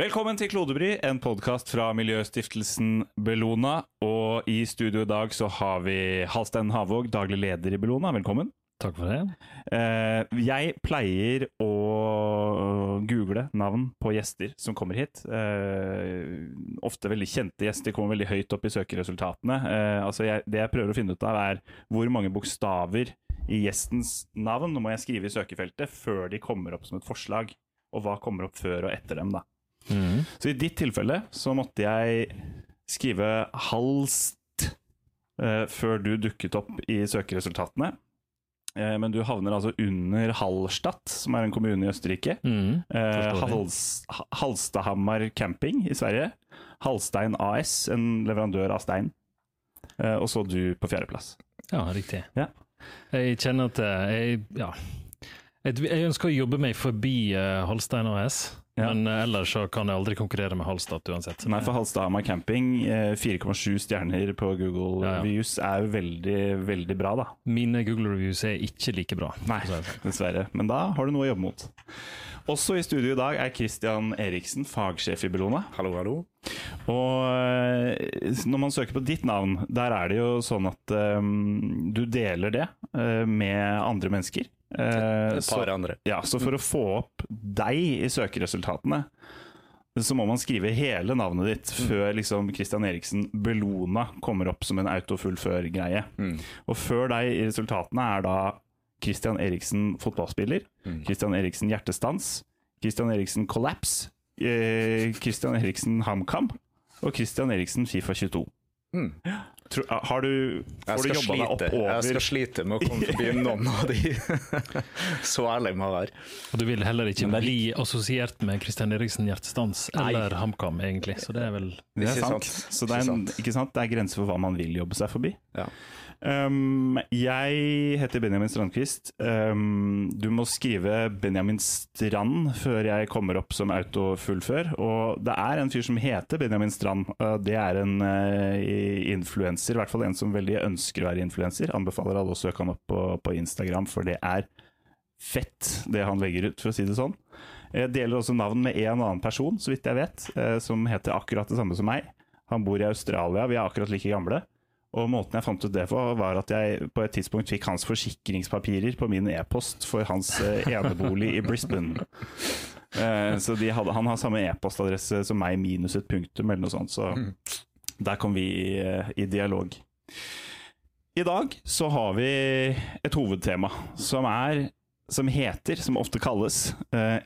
Velkommen til Klodebry, en podkast fra Miljøstiftelsen Bellona. Og i studio i dag så har vi Halstein Havåg, daglig leder i Bellona. Velkommen. Takk for det. Eh, jeg pleier å google navn på gjester som kommer hit. Eh, ofte veldig kjente gjester kommer veldig høyt opp i søkeresultatene. Eh, altså jeg, det jeg prøver å finne ut av, er hvor mange bokstaver i gjestens navn må jeg skrive i søkefeltet før de kommer opp som et forslag. Og hva kommer opp før og etter dem, da. Mm. Så i ditt tilfelle så måtte jeg skrive Halst eh, før du dukket opp i søkeresultatene. Eh, men du havner altså under Hallstatt, som er en kommune i Østerrike. Mm. Eh, Hals, Halstahammar camping i Sverige. Halstein AS, en leverandør av stein. Eh, og så du på fjerdeplass. Ja, riktig. Ja. Jeg kjenner at eh, jeg, ja. jeg, ønsker å jobbe meg forbi uh, Holstein AS, Ja. men eh, ellers så kan jeg aldri konkurrere med Halstad uansett. Nei, for Halstahammar camping, eh, 4,7 stjerner på Google Ja, ja. Views, er jo veldig, veldig bra, da. Mine Google reviews er ikke like bra. Nei, dessverre. Men da har du noe å jobbe mot. Også i studio i dag er Christian Eriksen, fagsjef i Bellona. Hallo, hallo. Og eh, når man søker på ditt navn, der er det jo sånn at um, du deler det uh, med andre mennesker. Eh, Et par andre. ja, så for å få opp deg i søkeresultatene, så må man skrive hele navnet ditt før liksom Christian Eriksen Bellona kommer opp som en autofullfør-greie. Mm. Og før deg i resultatene er da Christian Eriksen fotballspiller, Mm. Christian Eriksen hjertestans, Christian Eriksen kollaps, eh, Christian Eriksen HamKam og Christian Eriksen Fifa 22. Mm. Tror, har du, får du jobba deg opp slite. jeg skal slite med å komme forbi noen av de. Så ærlig må jeg være. Og du vil heller ikke bli assosiert med Kristian Eriksen Hjertestans eller HamKam, egentlig. Så det er vel Det er sant. Så det er, en, ikke sant? det er grenser for hva man vil jobbe seg forbi. Ja. Um, jeg heter Benjamin Strandquist. Um, du må skrive Benjamin Strand før jeg kommer opp som autofullfør. Og det er en fyr som heter Benjamin Strand. Uh, det er en uh, influenser, i hvert fall en som veldig ønsker å være influenser. Anbefaler alle å søke han opp på, på Instagram, for det er fett det han legger ut, for å si det sånn. Jeg deler også navn med en annen person, så vidt jeg vet, uh, som heter akkurat det samme som meg. Han bor i Australia, vi er akkurat like gamle. Og måten jeg fant ut det på, var at jeg på et tidspunkt fikk hans forsikringspapirer på min e-post for hans eh, enebolig i Brisbane. Eh, Så de hadde, han har samme e-postadresse som meg, minus et punktum eller noe sånt. Så der kom vi i, eh, i dialog. I dag så har vi et hovedtema som er som heter, som ofte kalles,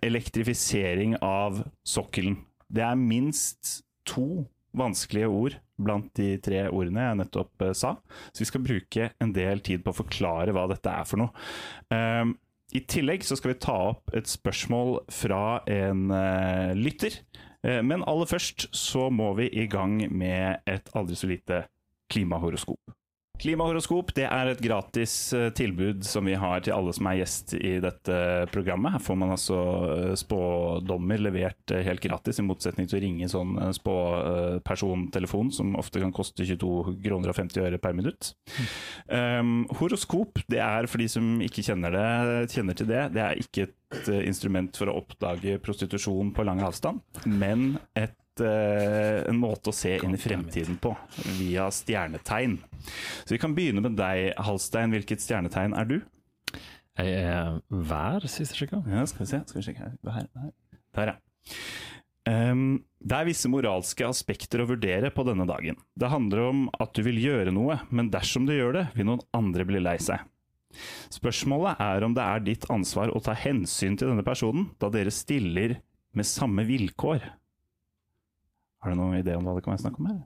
elektrifisering av sokkelen. Det er minst to vanskelige ord blant de tre ordene jeg nettopp eh, sa, så vi skal bruke en del tid på å forklare hva dette er for noe. Um, I tillegg så skal vi ta opp et spørsmål fra en uh, lytter, Uh, men aller først så må vi i gang med et aldri så lite klimahoroskop. Klimahoroskop det er et gratis eh, tilbud som vi har til alle som er gjest i dette programmet. Her får man altså eh, spådommer levert eh, helt gratis, i motsetning til å ringe sånn spåpersontelefon, som ofte kan koste 22 kroner og 50 øre per minutt. Um, horoskop, det er for de som ikke kjenner, det, kjenner til det, det er ikke et instrument for å oppdage prostitusjon på lang avstand, men et en måte å se inn i fremtiden på, via stjernetegn. Så vi kan begynne med deg, Halstein. Hvilket stjernetegn er du? Jeg er vær, sist jeg sjekka. Ja, skal vi se. Skal vi sjekke her. her, her. Der, ja. Um, det er visse moralske aspekter å vurdere på denne dagen. Det handler om at du vil gjøre noe, men dersom du gjør det, vil noen andre bli lei seg. Spørsmålet er om det er ditt ansvar å ta hensyn til denne personen, da dere stiller med samme vilkår. Har du noen idé om hva det kan være snakk om her?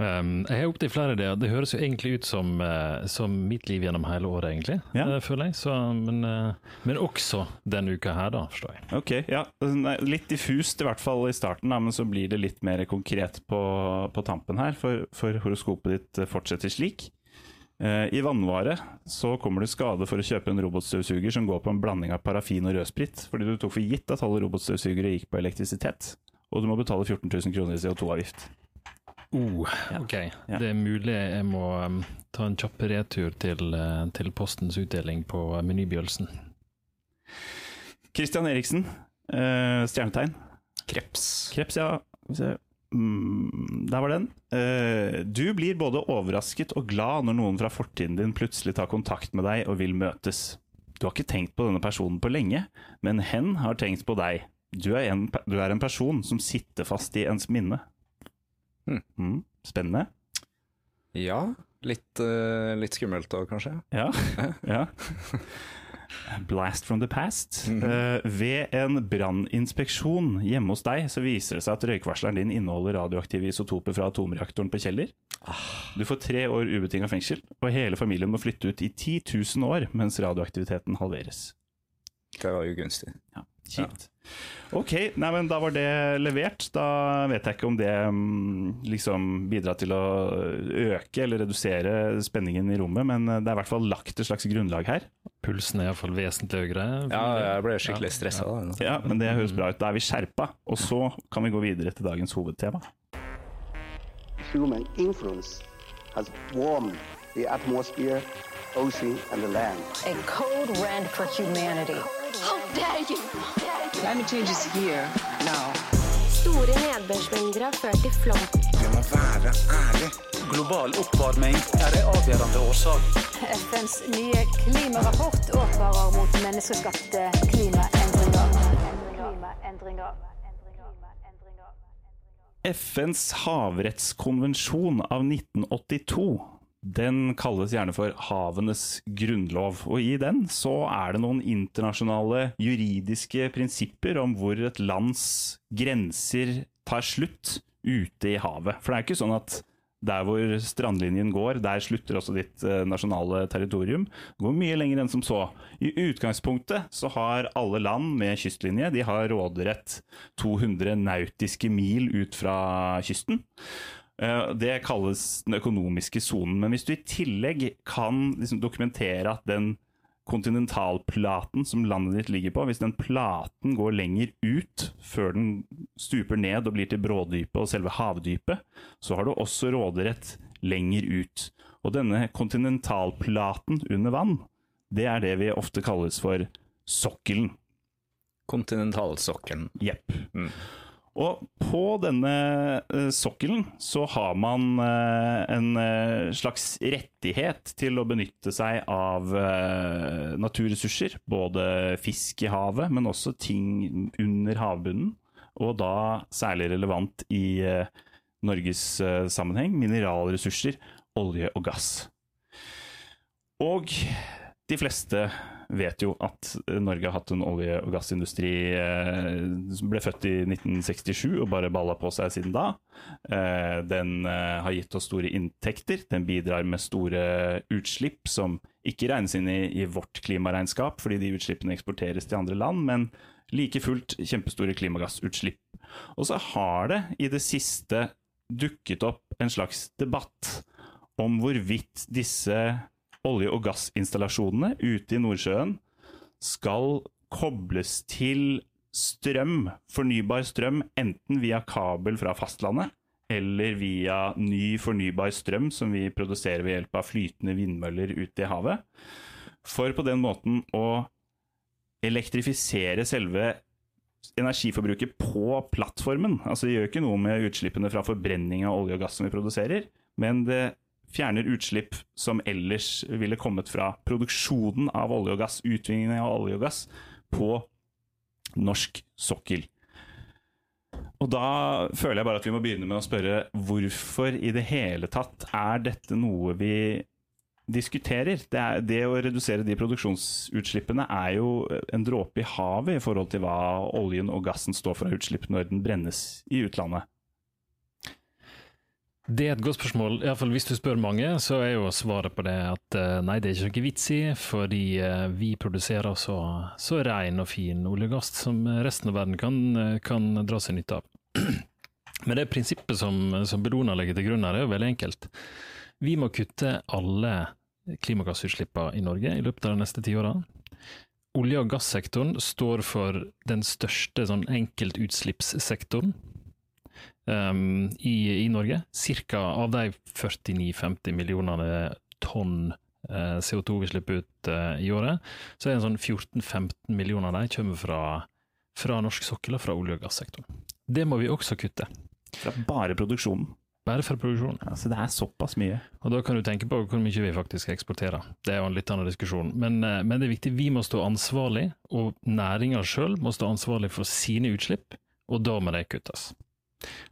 Um, jeg har opptil flere ideer. Det høres jo egentlig ut som, uh, som mitt liv gjennom hele året, egentlig. Ja. Uh, føler jeg. Så, men, uh, men også denne uka her, da, forstår jeg. Ok, ja. Litt diffust i hvert fall i starten, da, men så blir det litt mer konkret på, på tampen her, for, for horoskopet ditt fortsetter slik. I vannvare så kommer du skade for å kjøpe en robotstøvsuger som går på en blanding av parafin og rødsprit, fordi du tok for gitt at alle robotstøvsugere gikk på elektrisitet, og du må betale 14 000 kroner i CO2-avgift. Oh, ok. Ja. Det er mulig jeg må um, ta en kjapp retur til, eh, til postens utdeling på uh, Meny Christian Eriksen, uh, stjernetegn. Kreps. Kreps, ja. Mm, der var den. Eh, du blir både overrasket og glad når noen fra fortiden din plutselig tar kontakt med deg og vil møtes. Du har ikke tenkt på denne personen på lenge, men hen har tenkt på deg. Du er en, du er en person som sitter fast i ens minne. Hmm. Mm, spennende. Ja, litt, uh, litt skummelt òg, kanskje. Ja. ja. Blast from the past. Eh, ved en branninspeksjon hjemme hos deg, så viser det seg at røykvarsleren din inneholder radioaktive isotoper fra atomreaktoren på Kjeller. Du får tre år ubetinga fengsel, og hele familien må flytte ut i 10 000 år mens radioaktiviteten halveres. Det var jo gunstig. Ja, Kjipt. Ok, nei, men da var det levert. Da vet jeg ikke om det mm, liksom bidrar til å øke eller redusere spenningen i rommet, men det er i hvert fall lagt et slags grunnlag her. Pulsen er iallfall vesentlig høyere. Ja, jeg ble skikkelig stressa. da. Ja, men det høres bra ut. Da er vi skjerpa. Og så kan vi gå videre til dagens hovedtema. human influence has warmed the atmosphere, ocean, and the land. A code red for humanity. Store nedbørsmengder har ført til flom. Global oppvarming er en avgjørende årsak. FNs nye klimarapport advarer mot menneskeskapte klimaendringer. Klimaendringer. FNs havrettskonvensjon av 1982 den kalles gjerne for havenes grunnlov, og i den så er det noen internasjonale juridiske prinsipper om hvor et lands grenser tar slutt ute i havet. For det er ikke sånn at der hvor strandlinjen går, der slutter også ditt eh, nasjonale territorium. Det går mye lenger enn som så. I utgangspunktet så har alle land med kystlinje de har råderett 200 nautiske mil ut fra kysten. Eh, Det kalles den økonomiske sonen. Men hvis du i tillegg kan liksom dokumentere at den kontinentalplaten som landet ditt ligger på, hvis den platen går lenger ut før den stuper ned og blir til brådypet og selve havdypet, så har du også råderett lenger ut. Og denne kontinentalplaten under vann, det er det vi ofte kalles for sokkelen. Kontinentalsokkelen. Jepp. Mm. Og på denne eh, sokkelen så har man eh, en eh, slags rettighet til å benytte seg av naturressurser. Både fisk i havet, men også ting under havbunnen. Og da særlig relevant i Norges sammenheng mineralressurser, olje og gass. Og de fleste vet jo at Norge har hatt en olje- og gassindustri eh, som ble født i 1967 og bare balla på seg siden da. Eh, den eh, har gitt oss store inntekter. Den bidrar med store utslipp som ikke regnes inn i vårt klimaregnskap, fordi de utslippene eksporteres til andre land, men like fullt kjempestore klimagassutslipp. Og så har det i det siste dukket opp en slags debatt om hvorvidt disse olje- og gassinstallasjonene ute i Nordsjøen skal kobles til strøm, fornybar strøm, enten via kabel fra fastlandet eller via ny fornybar strøm som vi produserer ved hjelp av flytende vindmøller ute i havet. For på den måten å elektrifisere selve energiforbruket på plattformen. Altså Det gjør ikke noe med utslippene fra forbrenning av olje og gass som vi produserer, men det fjerner utslipp som ellers ville kommet fra produksjonen av olje og gass, utvinningen av olje og gass, på norsk sokkel. Og da føler jeg bare at vi må begynne med å spørre hvorfor i det hele tatt er dette noe vi diskuterer? Det, er, det å redusere de produksjonsutslippene er jo en dråpe i havet i forhold til hva oljen og gassen står for av utslipp når den brennes i utlandet. Det er et godt spørsmål. I fall Hvis du spør mange, så er jo svaret på det at eh, nei, det er ikke noe vits i, fordi eh, vi produserer så, så ren og fin olje og gass som resten av verden kan, eh, kan dra seg nytte av. Men det prinsippet som, som Bellona legger til grunn her, er jo veldig enkelt. Vi må kutte alle klimagassutslippene i Norge i løpet av de neste ti åra. Olje- og gassektoren står for den største sånn enkeltutslippssektoren um, i, i Norge. Cirka av de 49-50 millionene tonn uh, CO2 vi slipper ut uh, i året, så er det en sånn 14-15 millioner av de kommer fra, fra norsk sokkel og fra olje- og gassektoren. Det må vi også kutte. Fra bare produksjonen. Bare fra produksjonen. Altså, det er såpass mye. Og da kan du tenke på hvor mye vi faktisk eksporterer. Det er jo en litt annen diskusjon. Men, eh, men det er viktig, vi må stå ansvarlig, og næringa sjøl må stå ansvarlig for sine utslipp, og da må de kuttes.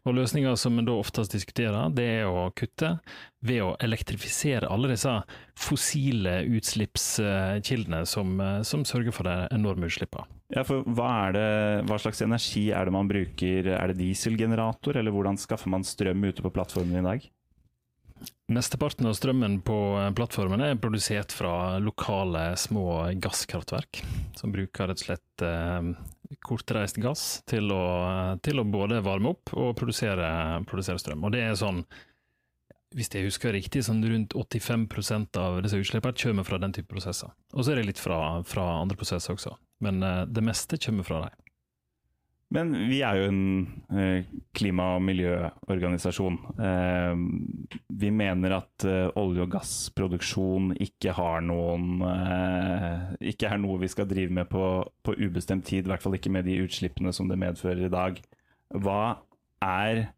Og Løsninga som en da oftest diskuterer, det er å kutte ved å elektrifisere alle disse fossile utslippskildene som, eh, som sørger for de enorme utslippene. Ja, for hva, det, hva slags energi er det man bruker? Er det dieselgenerator, eller hvordan skaffer man strøm ute på plattformen i dag? Mesteparten av strømmen på eh, plattformen er produsert fra lokale små gasskraftverk, som bruker rett og slett eh, kortreist gass til å, til å både varme opp og produsere, produsere strøm. Og det er sånn, hvis jeg husker riktig, sånn rundt 85% av disse utslippene kommer fra den type prosesser. Og så er det litt fra, fra andre prosesser også, men eh, det meste kommer fra dem. Men vi er jo en eh, klima- og miljøorganisasjon. Eh, vi mener at eh, olje- og gassproduksjon ikke noen Ikke er noe vi skal drive med på, på ubestemt tid, i hvert fall ikke med de utslippene som det medfører i dag. Hva er,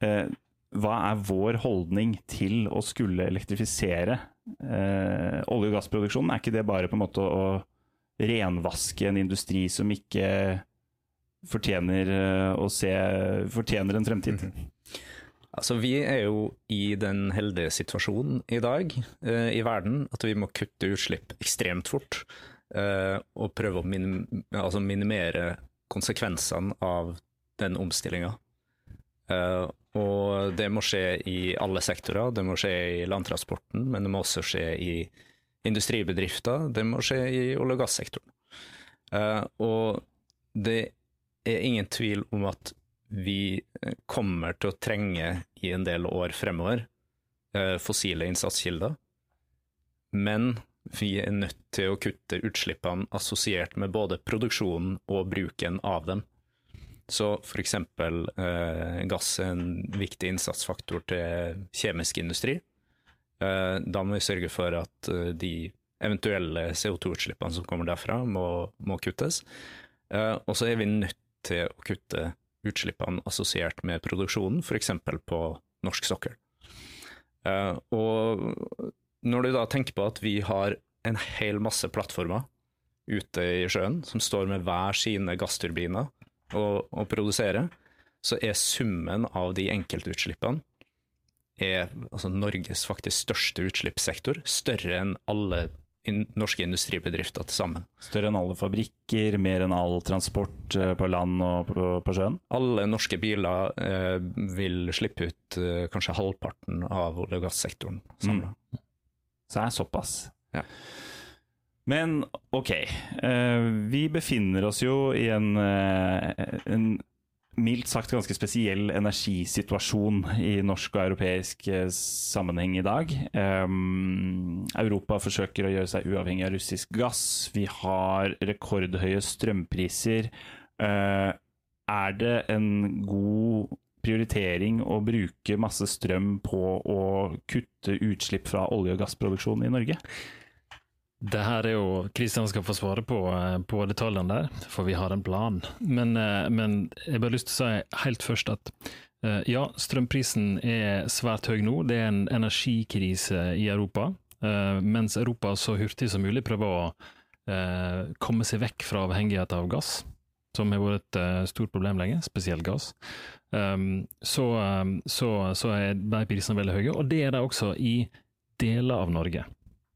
hva er vår holdning til å skulle elektrifisere olje- og gassproduksjonen? Er ikke det bare på en måte å renvaske en industri som ikke fortjener eh, å se Fortjener en fremtid. Altså, vi er jo i den heldige situasjonen i dag eh, i verden at vi må kutte utslipp ekstremt fort. Eh, og prøve å minim altså minimere konsekvensene av den omstillinga. Eh, og det må skje i alle sektorer. Det må skje i landtransporten, men det må også skje i industribedrifter. Det må skje i olje- og gassektoren. Eh, og det er ingen tvil om at vi eh, kommer til å trenge i en del år fremover eh, fossile innsatskilder, men vi er nødt til å kutte utslippene assosiert med både produksjonen og bruken av dem. Så f.eks. Eh, gass er en viktig innsatsfaktor til kjemisk industri. Eh, da må vi sørge for at eh, de eventuelle CO2-utslippene som kommer derfra, må, må kuttes. Eh, og så er vi nødt til å kutte utslippene assosiert med produksjonen, f.eks. på norsk sokkel. Eh, og når du da tenker på at vi har en hel masse plattformer ute i sjøen som står med hver sine gassturbiner og, og produserer, så er summen av de enkeltutslippene er altså Norges faktisk største utslippssektor, større enn alle norske industribedrifter til sammen. Større enn alle fabrikker, mer enn all transport eh, på land og på, sjøen? Alle norske biler eh, vil slippe ut eh, kanskje halvparten av olje- og gassektoren samla. Mm. Så det er såpass. Ja. Men OK. Eh, vi befinner oss jo i en, eh, en mildt sagt ganske spesiell energisituasjon i norsk og europeisk eh, sammenheng i dag. Um, Europa forsøker å gjøre seg uavhengig av russisk gass. Vi har rekordhøye strømpriser. Uh, er det en god prioritering å bruke masse strøm på å kutte utslipp fra olje- og gassproduksjon i Norge? Det her er jo Kristian skal få svare på, eh, på detaljene der, for vi har en plan. Men, eh, men jeg bare lyst til å si helt først at eh, ja, strømprisen er svært høy nå. Det er en energikrise i Europa. Mens Europa så hurtig som mulig prøver å komme seg vekk fra avhengighet av gass, som har vært et stort problem lenge, spesielt gass. Så, så, så er de prisene veldig høye, og det er de også i deler av Norge.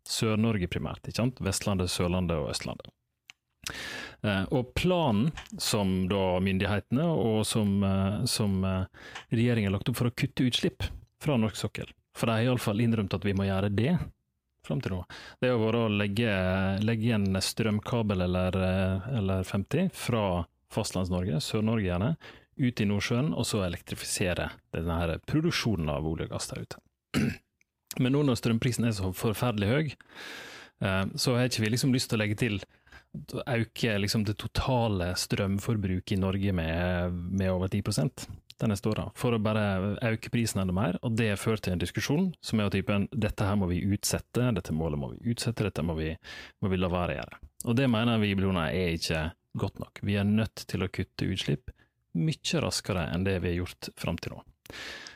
Sør-Norge primært. ikke sant? Vestlandet, Sørlandet og Østlandet. Eh, og planen som da myndighetene og som, eh, som eh, regjeringen har lagt opp for å kutte utslipp fra norsk sokkel, for de har iallfall innrømt at vi må gjøre det fram til nå, det har vært å legge, legge en strømkabel eller, eller 50 fra Fastlands-Norge, Sør-Norge gjerne, ut i Nordsjøen, og så elektrifisere denne her produksjonen av olje og gass der ute. Men nå når strømprisen er så forferdelig høy, eh, så har ikke vi liksom lyst til å legge til å øke liksom det totale strømforbruket i Norge med, med over 10% de neste åra, for å bare øke prisen enda mer. Og det fører til en diskusjon som er av typen dette her må vi utsette, dette målet må vi utsette, dette må vi, må vi la være å gjøre. Og det mener vi Blona er ikke godt nok. Vi er nødt til å kutte utslipp mye raskere enn det vi har gjort fram til nå.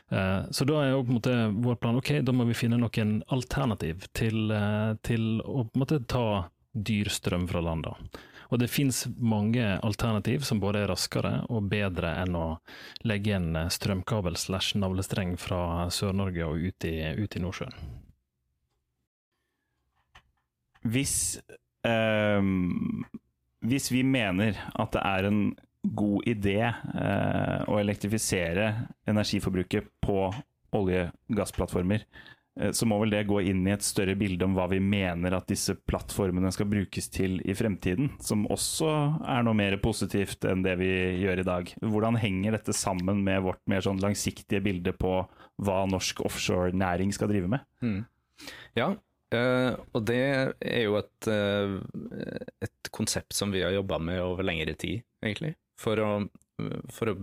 Eh, Så da er jo på en måte vår plan ok, da må vi finne noen alternativ til, eh, til å på en måte ta dyr strøm fra land. da. Og det finnes mange alternativ som både er raskere og bedre enn å legge en eh, strømkabel slash navlestreng fra Sør-Norge og ut i, ut i Nordsjøen. Hvis, ehm, hvis vi mener at det er en god idé eh, å elektrifisere energiforbruket på olje- og gassplattformer, eh, så må vel det gå inn i et større bilde om hva vi mener at disse plattformene skal brukes til i fremtiden, som også er noe mer positivt enn det vi gjør i dag. Hvordan henger dette sammen med vårt mer sånn langsiktige bilde på hva norsk offshore-næring skal drive med? Mm. Ja, Uh, og det er jo et, uh, et konsept som vi har jobba med over lengre tid, egentlig. For å, for å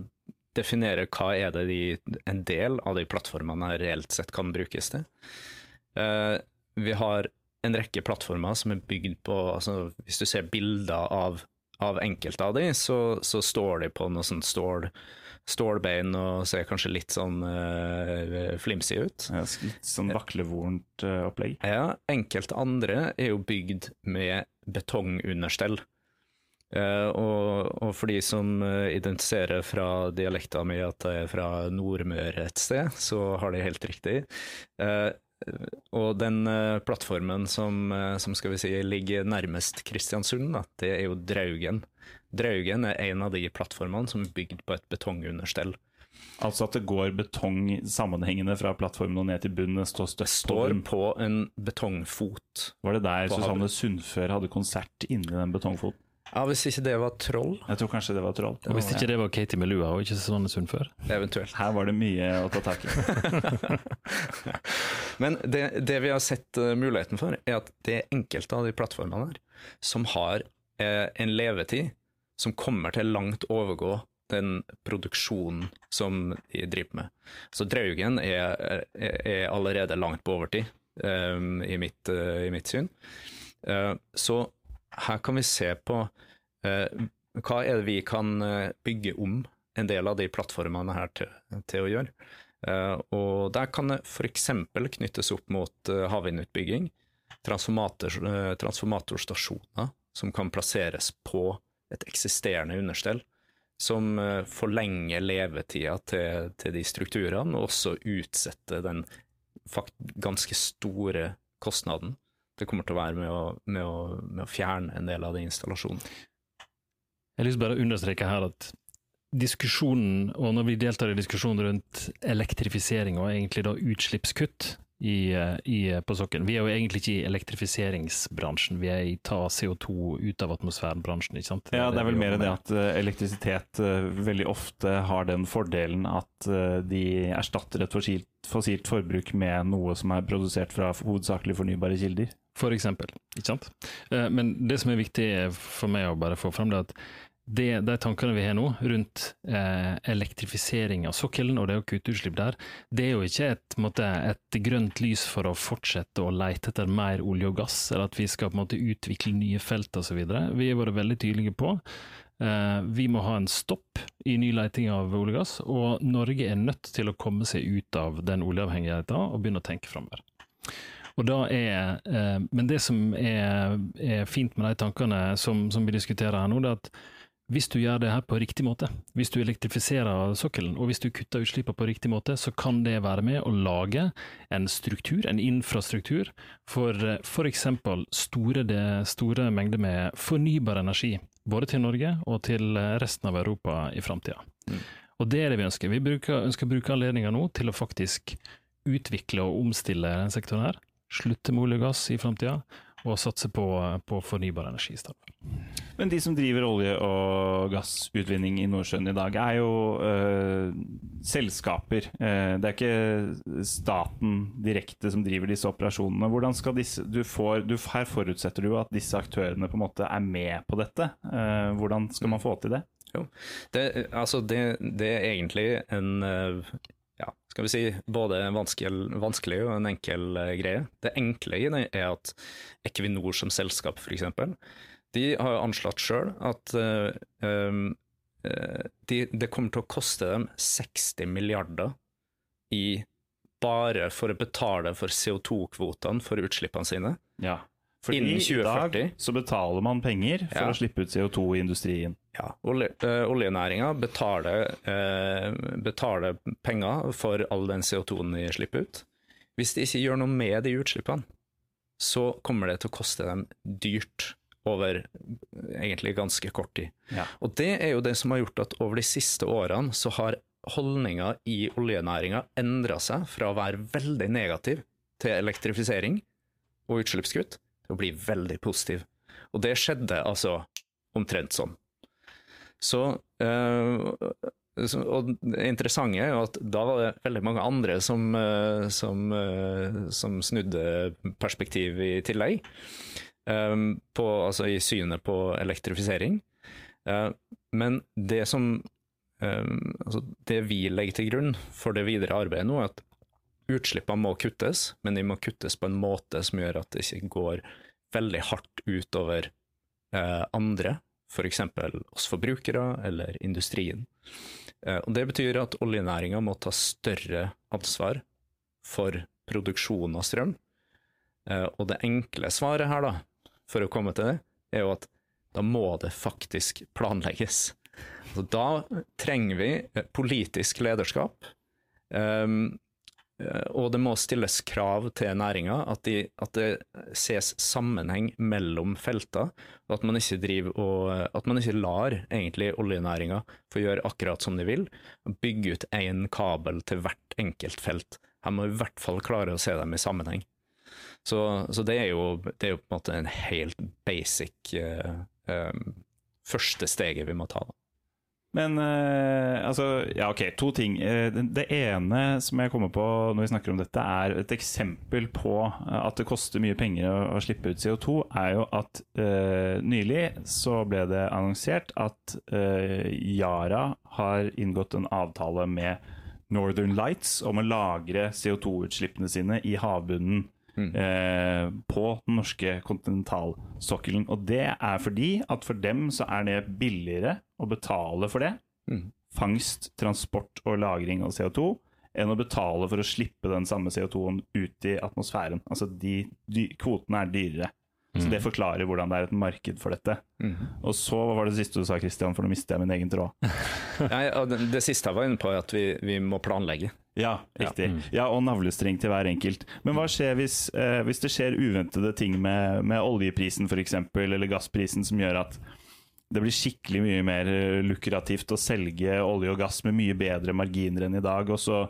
definere hva er det de, en del av de plattformene her reelt sett kan brukes til. Eh, vi har en rekke plattformer som er bygd på altså Hvis du ser bilder av, av enkelte av de, så, så står de på noe sånn stål, stålbein og ser kanskje litt sånn uh, flimsy ut. Ja, Litt sånn vaklevorent eh, opplegg. Ja, enkelte andre er jo bygd med betongunderstell. Eh, og, og for de som eh, identifiserer fra dialekta mi at det er fra Nordmøre et sted, så har de helt riktig. Eh, og den plattformen som, som skal vi si ligger nærmest Kristiansund, da, det er jo Draugen. Draugen er en av de plattformene som er bygd på et betongunderstell. Altså at det går betong sammenhengende fra plattformen og ned til bunnen. Det står på Står på en betongfot. Var det der Susanne. Sundfør hadde konsert inni den betongfoten? Ja, Hvis ikke det var troll, Jeg tror kanskje det var troll. Og Hvis ikke det var Katie Melua og ikke Susanne Sundfør. eventuelt. Her var det mye å ta tak i. Men det, det vi har sett eh, muligheten for, er at det er enkelte av de plattformene her som har eh, en levetid som kommer til langt overgå den produksjonen som de driver med. Så Draugen er, er, er allerede langt på overtid, um, i, mitt, uh, i mitt syn. Uh, så her kan vi se på eh, hva er det vi kan eh, bygge om en del av de plattformene her til, til å gjøre. Eh, og der kan det f.eks. knyttes opp mot eh, havvindutbygging, transformator, eh, transformatorstasjoner som kan plasseres på et eksisterende understell, som forlenger levetida til, til de strukturene, og også utsetter den ganske store kostnaden det kommer til å være med å, med å, med å fjerne en del av den installasjonen. Jeg har lyst til bare å understreke her at diskusjonen, og når vi deltar i diskusjonen rundt elektrifisering og egentlig da utslippskutt i, eh, i, på sokkelen Vi er jo egentlig ikke i elektrifiseringsbransjen, vi er i ta CO2 ut av atmosfæren-bransjen. ikke sant? Ja, det er vel mer det at eh, elektrisitet eh, veldig ofte har den fordelen at eh, de erstatter et fossilt, fossilt forbruk med noe som er produsert fra hovedsakelig fornybare kilder. For eksempel, ikke sant? Eh, Men det som er viktig for meg å bare få fram, det er at det, de tankene vi har nå rundt eh, elektrifisering av sokkelen og det å kutte utslipp der, det er jo ikke et, måte, et grønt lys for å fortsette å lete etter mer olje og gass, eller at vi skal på en måte utvikle nye felt osv. Vi har vært veldig tydelige på eh, vi må ha en stopp i ny leting av olje og gass, og Norge er nødt til å komme seg ut av den oljeavhengigheten og begynne å tenke framover. Og da er, eh, men det som er, er fint med de tankene som, som vi diskuterer her nå, det er at hvis du gjør det her på riktig måte, hvis du elektrifiserer sokkelen, og hvis du kutter utslippene på riktig måte, så kan det være med å lage en struktur, en infrastruktur, for f.eks. Store, store mengder med fornybar energi, både til Norge og til eh, resten av Europa i framtida. Og det er det vi ønsker. Vi bruker, ønsker å bruke anledninga nå til å faktisk utvikle og omstille denne sektoren her. Slutte med olje og gass i framtida, og satse på, på fornybar energi i stedet. Men de som driver olje- og gassutvinning i Nordsjøen i dag, er jo øh, selskaper. Eh, det er ikke staten direkte som driver disse operasjonene. Hvordan skal disse, du får, du, her forutsetter du at disse aktørene på en måte er med på dette. Eh, hvordan skal man få til det? Jo. Det, altså det, det er egentlig en ja, skal vi si, både vanskelig, vanskelig og en enkel eh, greie. Det enkle i det er at Equinor som selskap, f.eks., de har jo anslått sjøl at um, de, det kommer til å koste dem 60 milliarder i bare for å betale for CO2-kvotene for utslippene sine. Ja. Fordi Innen i dag 2040. så betaler man penger for Ja. å slippe ut CO2 i industrien. Ja, olje, uh, Oljenæringa betaler, eh, betaler penger for all den CO2-en de slipper ut. Hvis de ikke gjør noe med de utslippene, så kommer det til å koste dem dyrt over eh, egentlig ganske kort tid. Ja. Og det er jo det som har gjort at over de siste årene så har holdninga i oljenæringa endra seg fra å være veldig negativ til elektrifisering og utslippskutt å bli veldig positiv. Og det skjedde altså omtrent sånn. Så, øh, Og det interessante er jo at da var det veldig mange andre som, øh, som, øh, som snudde perspektiv i tillegg, på, altså i synet på elektrifisering. Men det som altså Det vi legger til grunn for det videre arbeidet nå, er at utslippene må kuttes, men de må kuttes på en måte som gjør at det ikke går veldig hardt utover eh, andre, f.eks. oss forbrukere eller industrien. Eh, og Det betyr at oljenæringa må ta større ansvar for produksjon av strøm. Eh, og det enkle svaret her, da, for å komme til det, er jo at da må det faktisk planlegges. Altså, da trenger vi eh, politisk lederskap. Um, og det må stilles krav til næringa, at, de, at det ses sammenheng mellom felter. Og at man ikke, driver og, at man ikke lar egentlig oljenæringa få gjøre akkurat som de vil. Bygge ut én kabel til hvert enkelt felt. Her må vi i hvert fall klare å se dem i sammenheng. Så, så det, er jo, det er jo på en måte en helt basic uh, um, første steget vi må ta. Da. Men uh, altså, ja ok, to ting. Eh, det, ene som jeg kommer på når vi snakker om dette, er et eksempel på eh, at det koster mye penger å, å slippe ut CO2, er jo at uh, nylig så ble det annonsert at uh, Yara har inngått en avtale med Northern Lights om å lagre CO2-utslippene sine i havbunnen. Eh, på den norske kontinentalsokkelen. Og det er fordi at for dem så er det billigere å betale for det, Mm. fangst, transport og lagring av CO2, enn å betale for å slippe den samme CO2-en ut i atmosfæren. Altså de, de kvotene er dyrere. Så det forklarer hvordan det er et marked for dette. Og så hva var det siste du sa, Christian, for nå mistet jeg min egen tråd. Nei, det, det siste jeg var inne på, er at vi, vi må planlegge. Ja, riktig. Ja, Og navlestreng til hver enkelt. Men hva skjer hvis, eh, hvis det skjer uventede ting med, med oljeprisen f.eks., eller gassprisen, som gjør at det blir skikkelig mye mer eh, lukrativt å selge olje og gass med mye bedre marginer enn i dag, og så,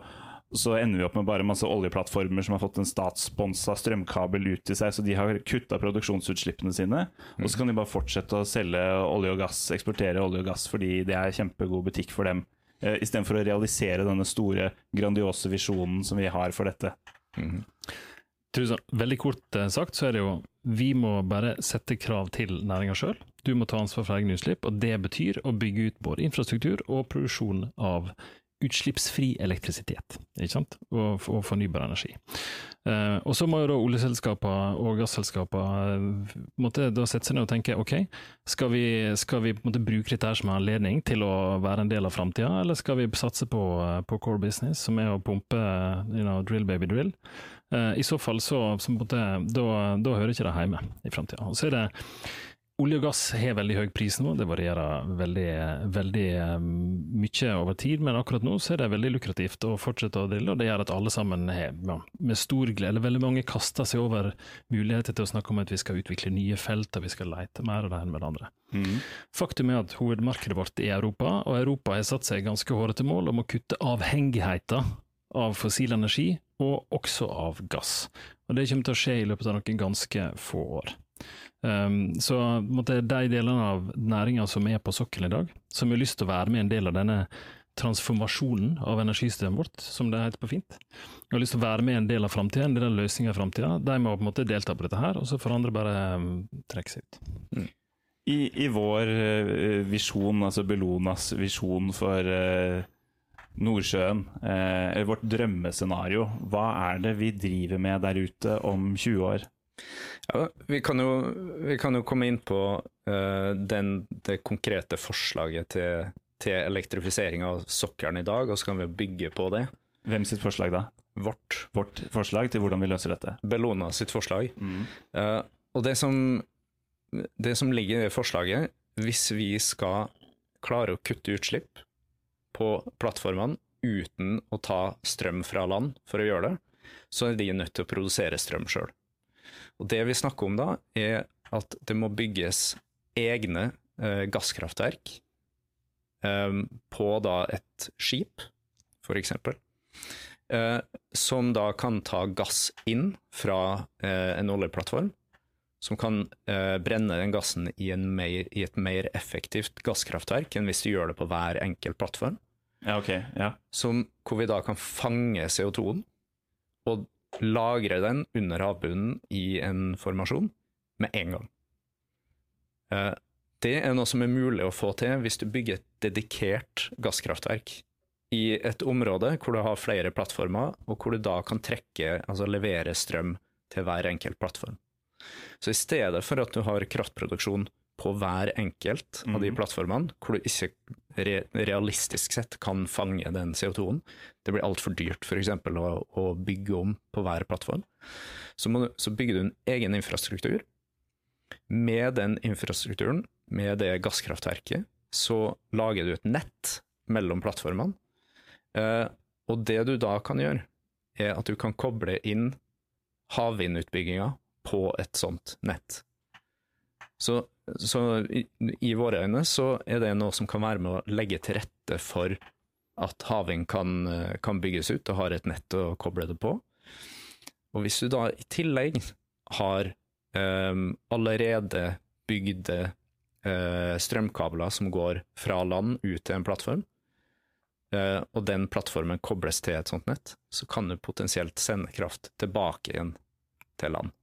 så ender vi opp med bare masse oljeplattformer som har fått en statssponsa strømkabel ut til seg, så de har kutta produksjonsutslippene sine. Og så kan de bare fortsette å selge olje og gass, eksportere olje og gass, fordi det er kjempegod butikk for dem. Uh, Istedenfor å realisere denne store, grandiose visjonen som vi har for dette. Truls, veldig kort eh, sagt så er det jo vi må bare sette krav til næringa sjøl. Du må ta ansvar for egne utslipp, og det betyr å bygge ut både infrastruktur og produksjon av utslippsfri elektrisitet ikke sant? Og, og fornybar energi. Eh, og Så må jo da oljeselskaper og gasselskaper eh, sette seg ned og tenke ok, skal vi, skal vi bruke dette som anledning til å være en del av framtida, eller skal vi satse på, eh, på core business, som er å pumpe you know, drill baby drill? Eh, I så fall så, så måte, da, da hører ikke det hjemme i framtida. Så er det Olje og gass har veldig høy pris nå, det varierer veldig, veldig eh, mye over tid, men akkurat nå så er det veldig lukrativt å fortsette å drille, og det gjør at alle sammen har, ja, med stor glede, eller veldig mange kaster seg over muligheter til å snakke om at vi skal utvikle nye felt, og vi skal lete mer av det ene med det andre. Faktum er at hovedmarkedet vårt er Europa, og Europa har satt seg ganske hårete mål om å kutte avhengigheten av fossil energi, og også av gass. Og Det kommer til å skje i løpet av noen ganske få år. Um, så måtte, de delene av næringa som er på sokkelen i dag, som har lyst til å være med en del av denne transformasjonen av energisystemet vårt, som det heter på fint, Jeg har lyst til å være med en del av framtida, en del av løsninga i framtida, de må på en måte delta på dette her, og så får andre bare um, trekke seg ut. I, I vår eh, visjon, altså Bellonas visjon for uh, Nordsjøen, eller vårt drømmescenario, hva er det vi driver med der ute om 20 år? Ja, vi, kan jo, vi kan jo komme inn på uh, den, det konkrete forslaget til til elektrifisering av sokkelen i dag, og så kan vi bygge på det. Hvem sitt forslag da? Vårt Vårt forslag til hvordan vi løser dette? Bellona sitt forslag. Eh, og det som, det som ligger i det forslaget, hvis vi skal klare å kutte utslipp på plattformene uten å ta strøm fra land for å gjøre det, så er de nødt til å produsere strøm sjøl. Og det vi snakker om da, er at det må bygges egne eh, gasskraftverk eh, på da et skip, eksempel, eh, som da kan ta gass inn fra eh, en oljeplattform, som kan eh, brenne den gassen i, en mer, i et mer effektivt gasskraftverk enn hvis du gjør det på hver enkelt plattform. Ja, okay, Ja. Som, hvor vi da kan fange CO2-en og lagre den under havbunnen i en formasjon med en gang. Eh, Det er noe som er mulig å få til hvis du bygger et dedikert gasskraftverk i et område hvor du har flere plattformer, og hvor du da kan trekke, altså levere strøm til hver enkelt plattform. Så i stedet for at du har kraftproduksjon på hver enkelt av de plattformene, hvor du ikke re realistisk sett kan fange den CO2-en, det blir altfor dyrt f.eks. Å, å bygge om på hver plattform, så, du, så bygger du en egen infrastruktur. Med den infrastrukturen, med det gasskraftverket, så lager du et nett mellom plattformene. Eh, og det du da kan gjøre, er at du kan koble inn havvindutbygginga på et sånt nett. Så, så i, i våre øyne så er det noe som kan være med å legge til rette for at havvind kan, eh, kan bygges ut og har et nett å koble det på. Og hvis du da i tillegg har um, allerede bygde uh, strømkabler som går fra land ut til en plattform, uh, og den plattformen kobles til et sånt nett, så kan du potensielt sende kraft tilbake igjen til land.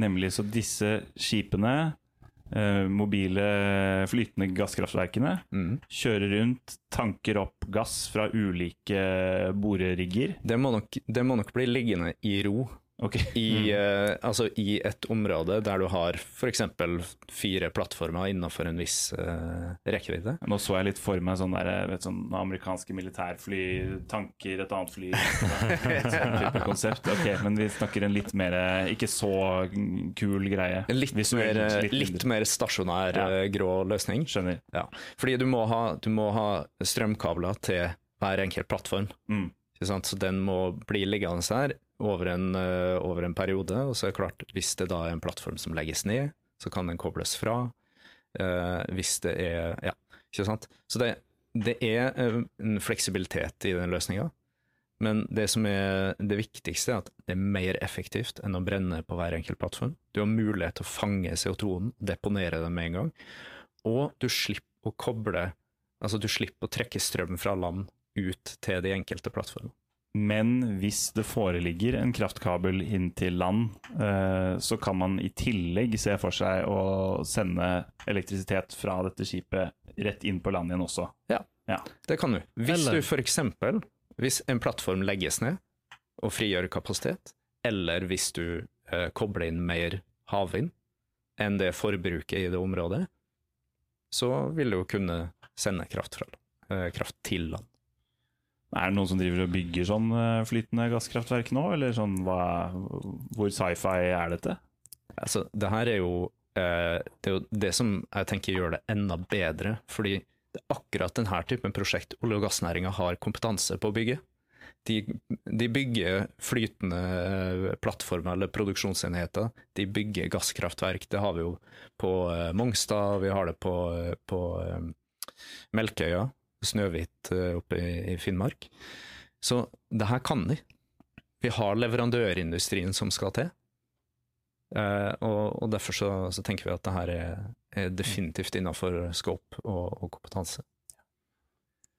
Nemlig så disse skipene, mobile flytende gasskraftverkene, Mm. kjører rundt, tanker opp gass fra ulike borerigger. Det, må nok, det må nok bli liggende i ro Ok. i, eh, altså i et område der du har f.eks. fire plattformer innenfor en viss uh, rekkevidde. Nå så jeg litt for meg sånn der, vet, sånn amerikanske militærfly, tanker, et annet fly. Sånn type konsept. Ok, men vi snakker en litt mer Ikke så kul greie. En litt, Visuelt mer, litt litt mer stasjonær Ja. eh, grå løsning. Skjønner. Ja. Fordi du må, ha, du må ha strømkabler til hver enkelt plattform. Mm. Så den må bli liggende her over en, eh, over en periode. Og så er det klart, hvis det da er en plattform som legges ned, så kan den kobles fra. Eh, hvis det er Ja, ikke sant. Så det, det er eh, en fleksibilitet i den løsninga. Men det som er det viktigste, er at det er mer effektivt enn å brenne på hver enkelt plattform. Du har mulighet til å fange CO2-en, deponere den med en gang. Og du slipper å koble Altså, du slipper å trekke strøm fra land ut til de enkelte plattformene. Men hvis det foreligger en kraftkabel inn til land, eh, så kan man i tillegg se for seg å sende elektrisitet fra dette skipet rett inn på land igjen også. Ja. Ja. Det kan du. Hvis Eller- du f.eks. hvis en plattform legges ned og frigjør kapasitet, eller hvis du eh, kobler inn mer havvind enn det forbruket i det området, så vil du jo kunne sende kraft, fra, eh, kraft til land. Er det noen som driver og bygger sånn eh, flytende gasskraftverk nå, eller sånn hva, hvor sci-fi er dette? Altså, det her er jo, eh, det er jo det som jeg tenker gjør det enda bedre, fordi det er akkurat denne typen prosjekt olje- og gassnæringa har kompetanse på å bygge. De, de bygger flytende eh, plattformer eller produksjonsenheter. De bygger gasskraftverk. Det har vi jo på eh, Mongstad, vi har det på, på Melkøya, Snøhvit eh, oppe i, Finnmark. Så det her kan de. Vi har leverandørindustrien som skal til. Eh, og, derfor så, så tenker vi at det her er, er definitivt innenfor scope og, og kompetanse.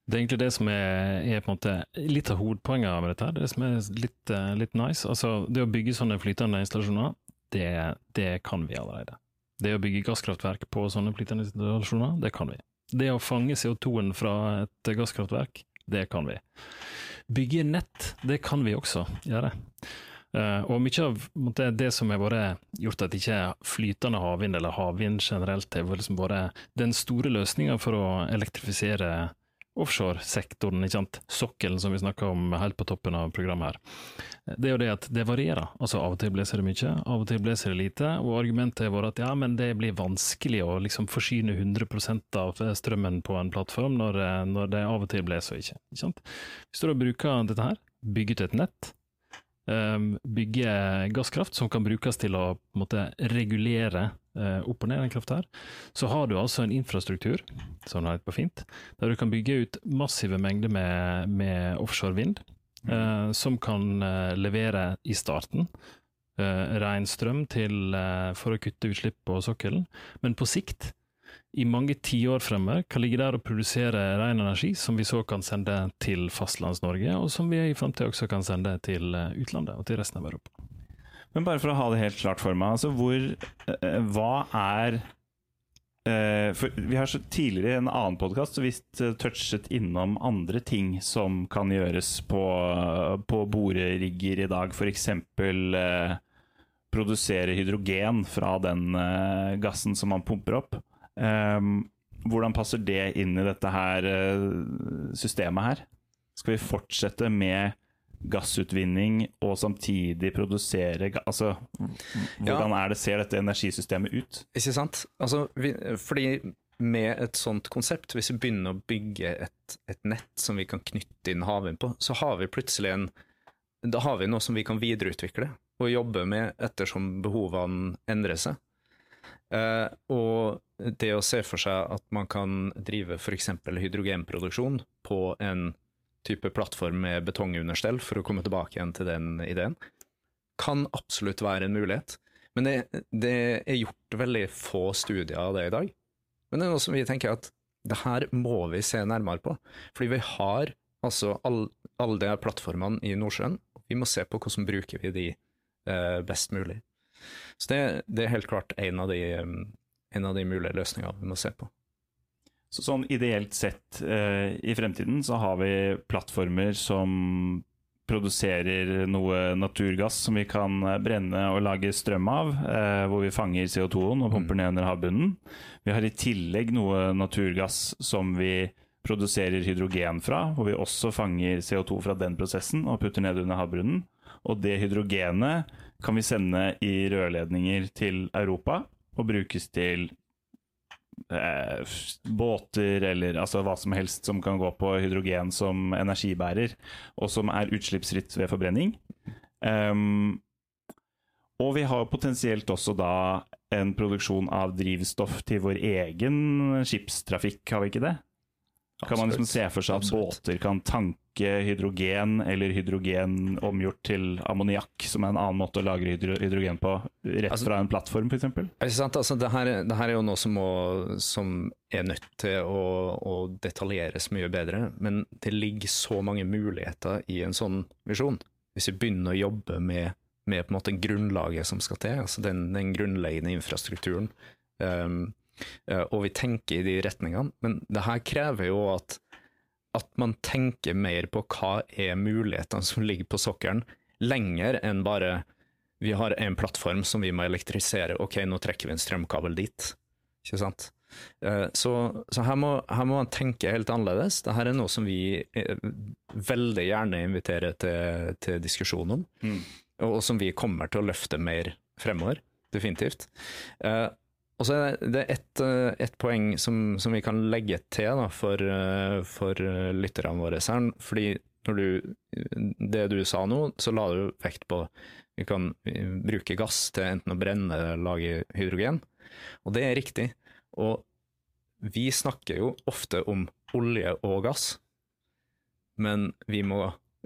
Det er egentlig det som er, er på en måte litt av hovedpoenget med dette. her, Det som er litt, eh, litt nice. Altså, det å bygge sånne flytende installasjoner, det, det kan vi allerede. Det å bygge gasskraftverk på sånne flytende installasjoner, det kan vi. Det å fange CO2-en fra et gasskraftverk, det kan vi. Bygge nett, det kan vi også gjøre. Eh, og mye av det som har vært gjort at ikke flytende havvind, eller havvind generelt, har liksom vært den store løsninga for å elektrifisere offshoresektoren, ikke sant? sokkelen som vi snakka om helt på toppen av programmet her. Det er jo det at det varierer. Altså Av og til blåser det mye, av og til blåser det lite. Og argumentet har vært at ja, men det blir vanskelig å liksom forsyne 100 av strømmen på en plattform når, eh, når det av og til blåser og ikke. ikke sant? Hvis du da bruker dette her, bygger ut et nett, bygger bygge gasskraft som kan brukes til å måte, regulere opp og ned den krafta her, så har du altså en infrastruktur, som det heter på fint, der du kan bygge ut massive mengder med, med offshore vind, uh, som kan uh, levere i starten. eh, ren strøm til, for å kutte utslipp på sokkelen, men på sikt i mange tiår fremover kan ligge der og produsere ren energi som vi så kan sende til Fastlands-Norge, og som vi i framtida også kan sende til eh, utlandet og til resten av Europa. Men bare for å ha det helt klart for meg, altså hvor eh, Hva er eh, for Vi har så tidligere i en annen podkast visst eh, touchet innom andre ting som kan gjøres på, på borerigger i dag. F.eks. Eh, produsere hydrogen fra den eh, gassen som man pumper opp. Um, hvordan passer det inn i dette her uh, systemet her? Skal vi fortsette med gassutvinning og samtidig produsere Altså, hvordan ja. er det, ser dette energisystemet ut? Ikke sant? Altså, vi, fordi med et sånt konsept, hvis vi begynner å bygge et, et nett som vi kan knytte inn havvind på, så har vi plutselig en Da har vi noe som vi kan videreutvikle og jobbe med ettersom behovene endrer seg. Uh, og det å se for seg at man kan drive f.eks. hydrogenproduksjon på en type plattform med betongunderstell, for å komme tilbake igjen til den ideen, kan absolutt være en mulighet. Men det, det er gjort veldig få studier av det i dag. Men det er noe som vi tenker at det her må vi se nærmere på. Fordi vi har altså alle all de plattformene i Nordsjøen, og vi må se på hvordan bruker vi de eh, best mulig. Så det, det, er helt klart en av de, en av de mulige løsningene vi må se på. Så sånn ideelt sett eh, i fremtiden så har vi plattformer som produserer noe naturgass som vi kan brenne og lage strøm av, eh, hvor vi fanger CO2-en og pumper mm. ned under havbunnen. Vi har i tillegg noe naturgass som vi produserer hydrogen fra, hvor vi også fanger CO2 fra den prosessen og putter ned under havbunnen. Og det hydrogenet kan vi sende i rørledninger til Europa og brukes til eh, båter eller altså hva som helst som kan gå på hydrogen som energibærer, og som er utslippsfritt ved forbrenning. Um, og vi har potensielt også da en produksjon av drivstoff til vår egen skipstrafikk, har vi ikke det? Kan man liksom se for seg at Absolutt. båter kan tanke hydrogen, eller hydrogen omgjort til ammoniakk, som er en annen måte å lagre hydrogen på, rett altså, fra en plattform f.eks.? Altså, det, her, det her er jo noe som, må, som er nødt til å, å, detaljeres mye bedre, men det ligger så mange muligheter i en sånn visjon. Hvis vi begynner å jobbe med, med på en måte grunnlaget som skal til, altså den, den grunnleggende infrastrukturen. Um, og vi tenker i de retningene. Men det her krever jo at, at man tenker mer på hva er mulighetene som ligger på sokkelen, lenger enn bare vi har en plattform som vi må elektrisere, ok, nå trekker vi en strømkabel dit. Ikke sant? Eh, så, så her, må, her, må, man tenke helt annerledes. Dette er noe som vi eh, veldig gjerne inviterer til, til diskusjon om, mm. og som vi kommer til å løfte mer fremover. Definitivt. Og så er det ett et poeng som, som, vi kan legge til da, for, for lytterne våre. her, fordi du, det du sa nå, så la du vekt på vi kan bruke gass til enten å brenne eller lage hydrogen. Og det er riktig. Og vi snakker jo ofte om olje og gass, men vi må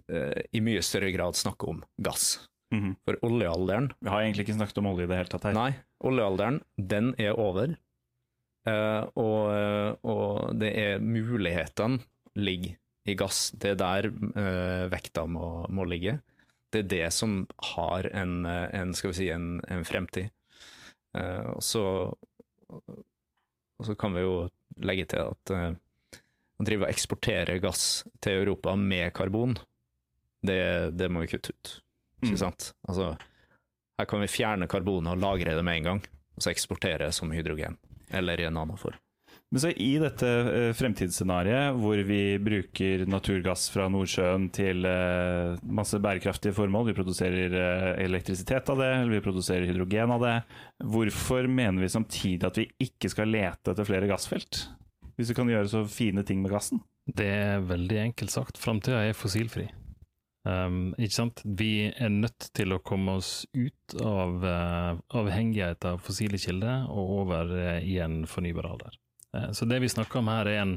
eh, i mye større grad snakke om gass. Mm -hmm. For oljealderen Vi har egentlig ikke snakket om olje i det hele tatt her. Nei, oljealderen, den er over. Uh, og, eh, og, det er mulighetene ligger i gass. Det er der uh, vekta må, må, ligge. Det er det som har en, en skal vi si, en, en fremtid. Uh, og, så, og, så, kan vi jo legge til at å drive og eksportere gass til Europa med karbon, det, det må vi kutte ut. Ikke sant? Altså, her kan vi fjerne karbonet og lagre det med en gang, og så eksportere det som hydrogen, eller i en annen form. Men så i dette eh, fremtidsscenarioet hvor vi bruker naturgass fra Nordsjøen til eh, masse bærekraftige formål, vi produserer eh, elektrisitet av det, eller vi produserer hydrogen av det, hvorfor mener vi samtidig at vi ikke skal lete etter flere gassfelt? Hvis vi kan gjøre så fine ting med gassen? Det er veldig enkelt sagt. Framtida er fossilfri. Um, ikke sant? Vi er nødt til å komme oss ut av uh, avhengighet av fossile kilder og over uh, i en fornybar alder. Uh, så det vi snakker om her, er en,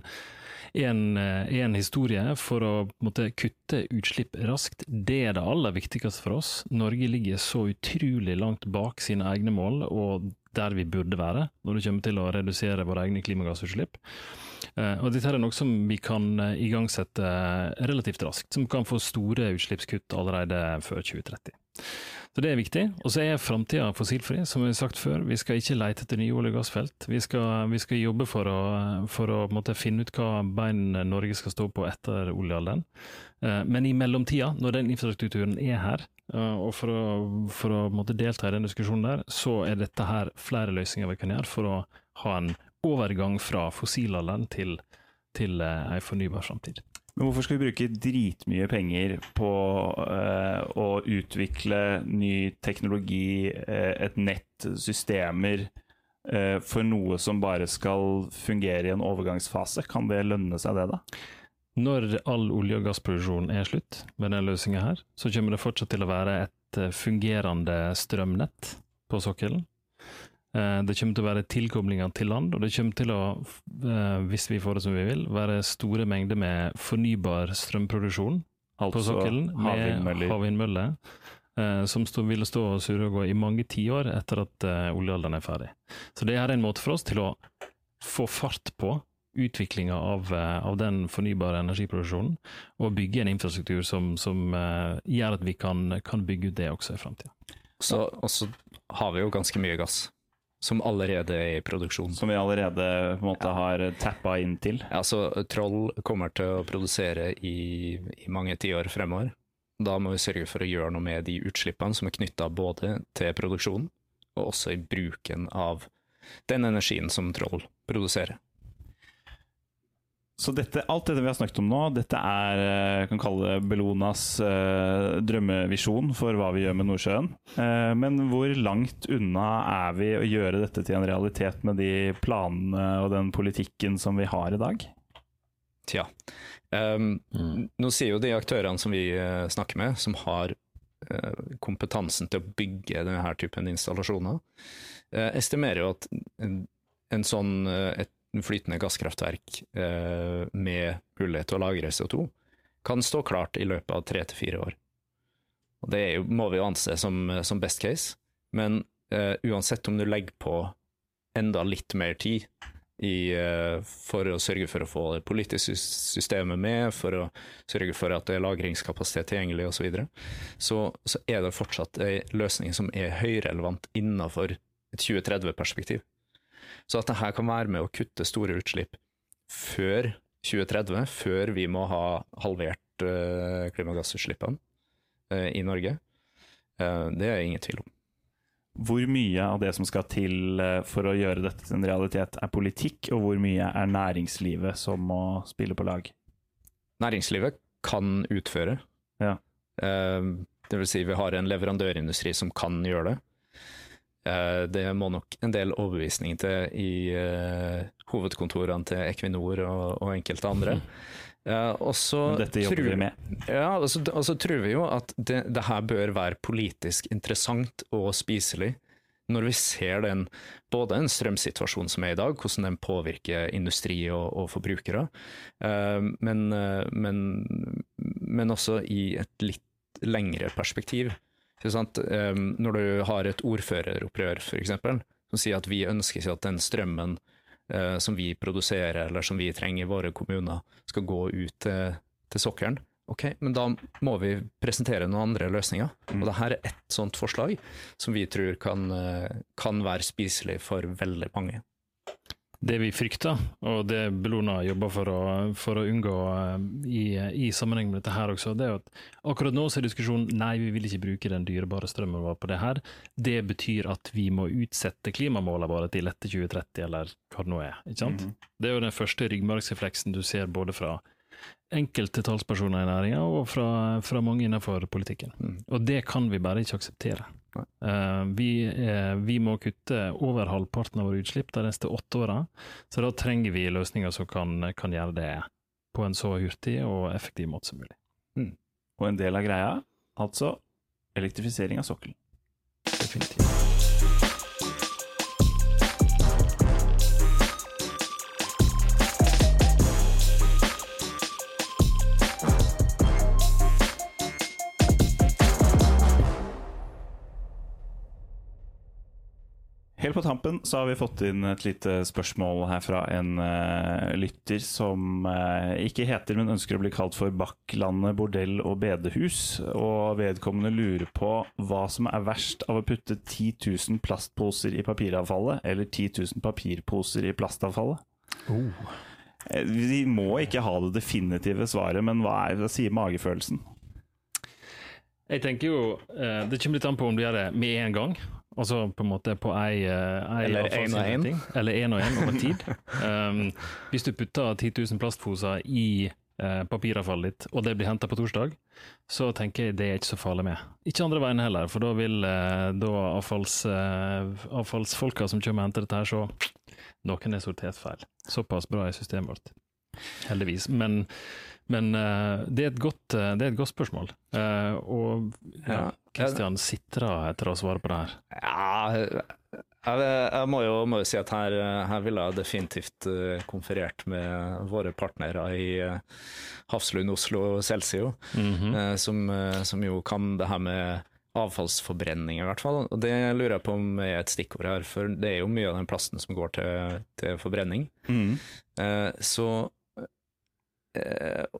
en, en historie for å måtte, kutte utslipp raskt. Det er det aller viktigste for oss. Norge ligger så utrolig langt bak sine egne mål, og der vi burde være når det kommer til å redusere våre egne klimagassutslipp. Uh, og Dette er noe som vi kan uh, igangsette uh, relativt raskt, som kan få store utslippskutt allerede før 2030. Så Det er viktig. Og så er framtida fossilfri, som vi har sagt før. Vi skal ikke lete etter nye olje- og gassfelt. Vi skal, vi skal jobbe for å, for å måtte, finne ut hva bein Norge skal stå på etter oljealderen. Men i mellomtida, når den infrastrukturen er her, og for å, for å måtte, delta i den diskusjonen der, så er dette her flere løsninger vi kan gjøre for å ha en overgang fra fossilalderen til, til uh, en fornybar samtid. Men hvorfor skal vi bruke dritmye penger på uh, å utvikle ny teknologi, uh, et nett, systemer, uh, for noe som bare skal fungere i en overgangsfase? Kan det lønne seg, det, da? Når all olje- og gassproduksjon er slutt med denne løsninga her, så kommer det fortsatt til å være et fungerende strømnett på sokkelen. Eh, det kommer til å være tilkoblinger til land, og det kommer til å, eh, hvis vi får det som vi vil, være store mengder med fornybar strømproduksjon altså på sokkelen. Med havvindmøller. Eh, som vil stå og surre og gå i mange tiår etter at oljealderen er ferdig. Så det er en måte for oss til å få fart på utviklinga av, av, den fornybare energiproduksjonen, og bygge en infrastruktur som, som gjør at vi kan, kan, bygge ut det også i framtida. Så har vi jo ganske mye gass. Som allerede er i produksjon. Som vi allerede på en måte ja. har tappa inn til? Ja, så Troll kommer til å produsere i, i mange tiår fremover. Da må vi sørge for å gjøre noe med de utslippene som er knytta både til produksjonen, og også i bruken av den energien som Troll produserer. Så dette, alt dette vi har snakket om nå, dette er jeg eh, kan kalle det Bellonas eh, drømmevisjon for hva vi gjør med Nordsjøen. Eh, men hvor langt unna er vi å gjøre dette til en realitet med de planene og den politikken som vi har i dag? Tja. Um, mm. Nå sier jo de aktørene som vi uh, snakker med, som har uh, kompetansen til å bygge denne typen installasjoner, uh, estimerer jo at en, en sånn, et flytende gasskraftverk eh, med mulighet til å lagre CO2 kan stå klart i løpet av tre til fire år. Og Det jo, må vi jo anse som, som best case, men eh, uansett om du legger på enda litt mer tid i, uh, for å sørge for å få det politiske systemet med, for å sørge for at det er lagringskapasitet tilgjengelig osv., så, så så er det fortsatt en løsning som er høyrelevant innenfor et 2030-perspektiv. Så at dette kan være med å kutte store utslipp før 2030, før vi må ha halvert uh, klimagassutslippene uh, i Norge, uh, det er ingen tvil om. Hvor mye av det som skal til for å gjøre dette til en realitet, er politikk, og hvor mye er næringslivet som må spille på lag? Næringslivet kan utføre. Ja. Det vil si vi har en leverandørindustri som kan gjøre det. Eh, det må nok en del overbevisning til i uh, hovedkontorene til Equinor og, og enkelte andre. Og så dette jobber tror, vi med. Ja, og så, og så tror vi jo at det, det, her bør være politisk interessant og spiselig. Når vi ser den, både en strømsituasjon som er i dag, hvordan den påvirker industri og, og forbrukere, men, men, men også i et litt lengre perspektiv. Um, når du har et ordføreropprør f.eks., som sier at vi ønsker ikke at den strømmen uh, som vi produserer eller som vi trenger i våre kommuner, skal gå ut til, til sokkelen. Ok, men da må vi presentere noen andre løsninger. Og dette er ett sånt forslag som vi tror kan, uh, kan være spiselig for veldig mange. Det vi frykter, og det Bellona jobber for å, for å unngå eh, i, i sammenheng med dette her også, det er at akkurat nå så er diskusjonen nei, vi vil ikke bruke den dyrebare strømmen vår på det her. Det betyr at vi må utsette klimamålene våre til etter 2030, eller hva det nå er. ikke sant? Det er jo den første ryggmargsrefleksen du ser både fra enkelte talspersoner i næringa og fra, fra mange innenfor politikken. Og det kan vi bare ikke akseptere. Eh, vi, uh, vi må kutte over halvparten av våre utslipp de neste åtte åra, så da trenger vi løsninger som kan, kan gjøre det på en så hurtig og effektiv måte som mulig. Og en del av greia, altså elektrifisering av sokkelen. Definitivt. Helt på tampen så har vi fått inn et lite spørsmål her fra en uh, lytter som uh, ikke heter, men ønsker å bli kalt for Bakklandet bordell og bedehus. Og vedkommende lurer på hva som er verst av å putte 10 000 plastposer i papiravfallet, eller 10 000 papirposer i plastavfallet. Oh. Vi må ikke ha det definitive svaret, men hva, er, hva sier magefølelsen? Jeg tenker jo, eh, Det kommer litt an på om du gjør det med en gang, altså på en måte på ei, eh, ei Eller en og en. Eller én og én over tid. um, hvis du putter 10 000 plastposer i eh, papiravfallet ditt, og det blir henta på torsdag, så tenker jeg det er ikke så farlig med. Ikke andre veien heller, for da vil eh, da avfalls, eh, avfallsfolka som kommer og henter dette her, så noen er sortert feil. Såpass bra er systemet vårt. Heldigvis. Men, men uh, det, er godt, uh, det er et godt spørsmål. Uh, og ja, Ja. Kristian sitrer etter å svare på det her. Ja, jeg, jeg må, jo, må jo si at her, her ville jeg definitivt konferert med våre partnere i Hafslund, Oslo Celsio, eh, som, eh, som jo kan det her med avfallsforbrenning, i hvert fall. Og det lurer jeg på om er et stikkord her, for det er jo mye av den plasten som går til, til forbrenning. Eh, så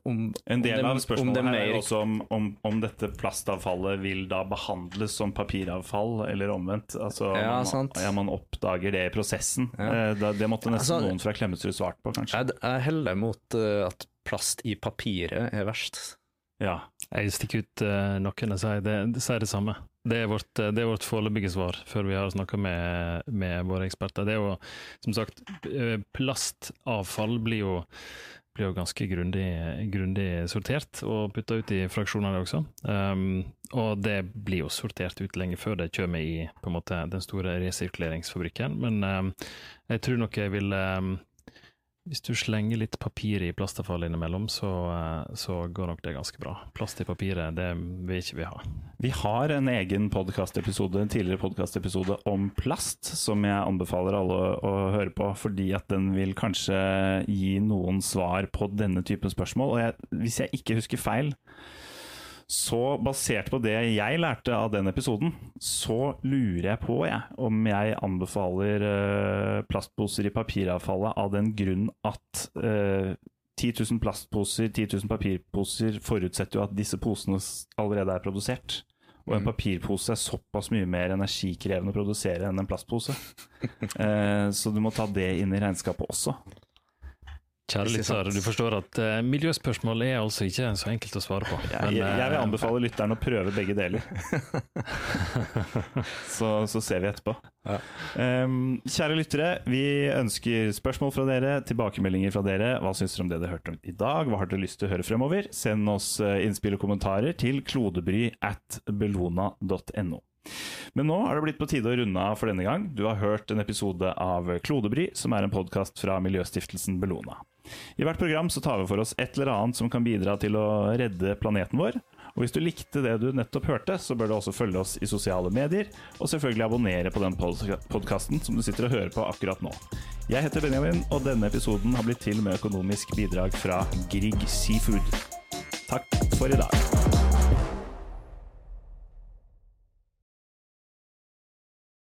om En del om det- av spørsmålet det her er også om, om, om dette plastavfallet vil da behandles som papiravfall, eller omvendt. Altså, Ja, man, ja, man oppdager det i prosessen. Ja. Eh, Det måtte nesten Altså- noen fra Klemetsrud svart på, kanskje. Jeg, jeg heller mot eh, at plast i papiret er verst. Ja. Jeg stikker ut uh, noen og sier det, sier det samme. Det er vårt, eh, det er vårt foreløpige svar, før vi har snakka med, med våre eksperter. Det er jo, som sagt, eh, plastavfall blir jo, blir jo ganske grundig, grundig sortert og putta ut i fraksjoner også. Um, og det blir jo sortert ut lenge før det kommer i måte, den store resirkuleringsfabrikken. Men um, jeg tror nok jeg vil um, hvis du slenger litt papir i plastavfall innimellom, så, eh, så går nok det ganske bra. Plast i papiret, det vil ikke vi ha. Vi har en egen podkastepisode, en tidligere podkastepisode om plast, som jeg anbefaler alle å høre på, fordi at den vil kanskje gi noen svar på denne typen spørsmål. Og jeg, hvis jeg ikke husker feil, så basert på det jeg lærte av den episoden, så lurer jeg på jeg, om jeg anbefaler uh, plastposer i papiravfallet av den grunn at uh, 10 000 plastposer, 10 000 papirposer forutsetter jo at disse posene allerede er produsert. Og en papirpose er såpass mye mer energikrevende å produsere enn en plastpose. uh, så du må ta det inn i regnskapet også. Kjære lyttere, lytter, du forstår at uh, miljøspørsmål er altså ikke så enkelt å svare på. Jeg, jeg, jeg vil anbefale lytteren å prøve begge deler. så, så ser vi etterpå. Ja. Um, kjære lyttere, vi ønsker spørsmål fra dere, tilbakemeldinger fra dere. Hva syns dere om det dere hørte om i dag? Hva har dere lyst til å høre fremover? Send oss eh, innspill og kommentarer til klodebry at bellona.no. Men nå er det blitt på tide å runde av for denne gang. Du har hørt en episode av Klodebry, som er en podkast fra miljøstiftelsen Bellona. I hvert program så tar vi for oss et eller annet som kan bidra til å redde planeten vår. Og hvis du likte det du nettopp hørte, så bør du også følge oss i sosiale medier, og selvfølgelig abonnere på den podkasten som du sitter og hører på akkurat nå. Jeg heter Benjamin, og denne episoden har blitt til med økonomisk bidrag fra Grieg Seafood. Takk for i dag.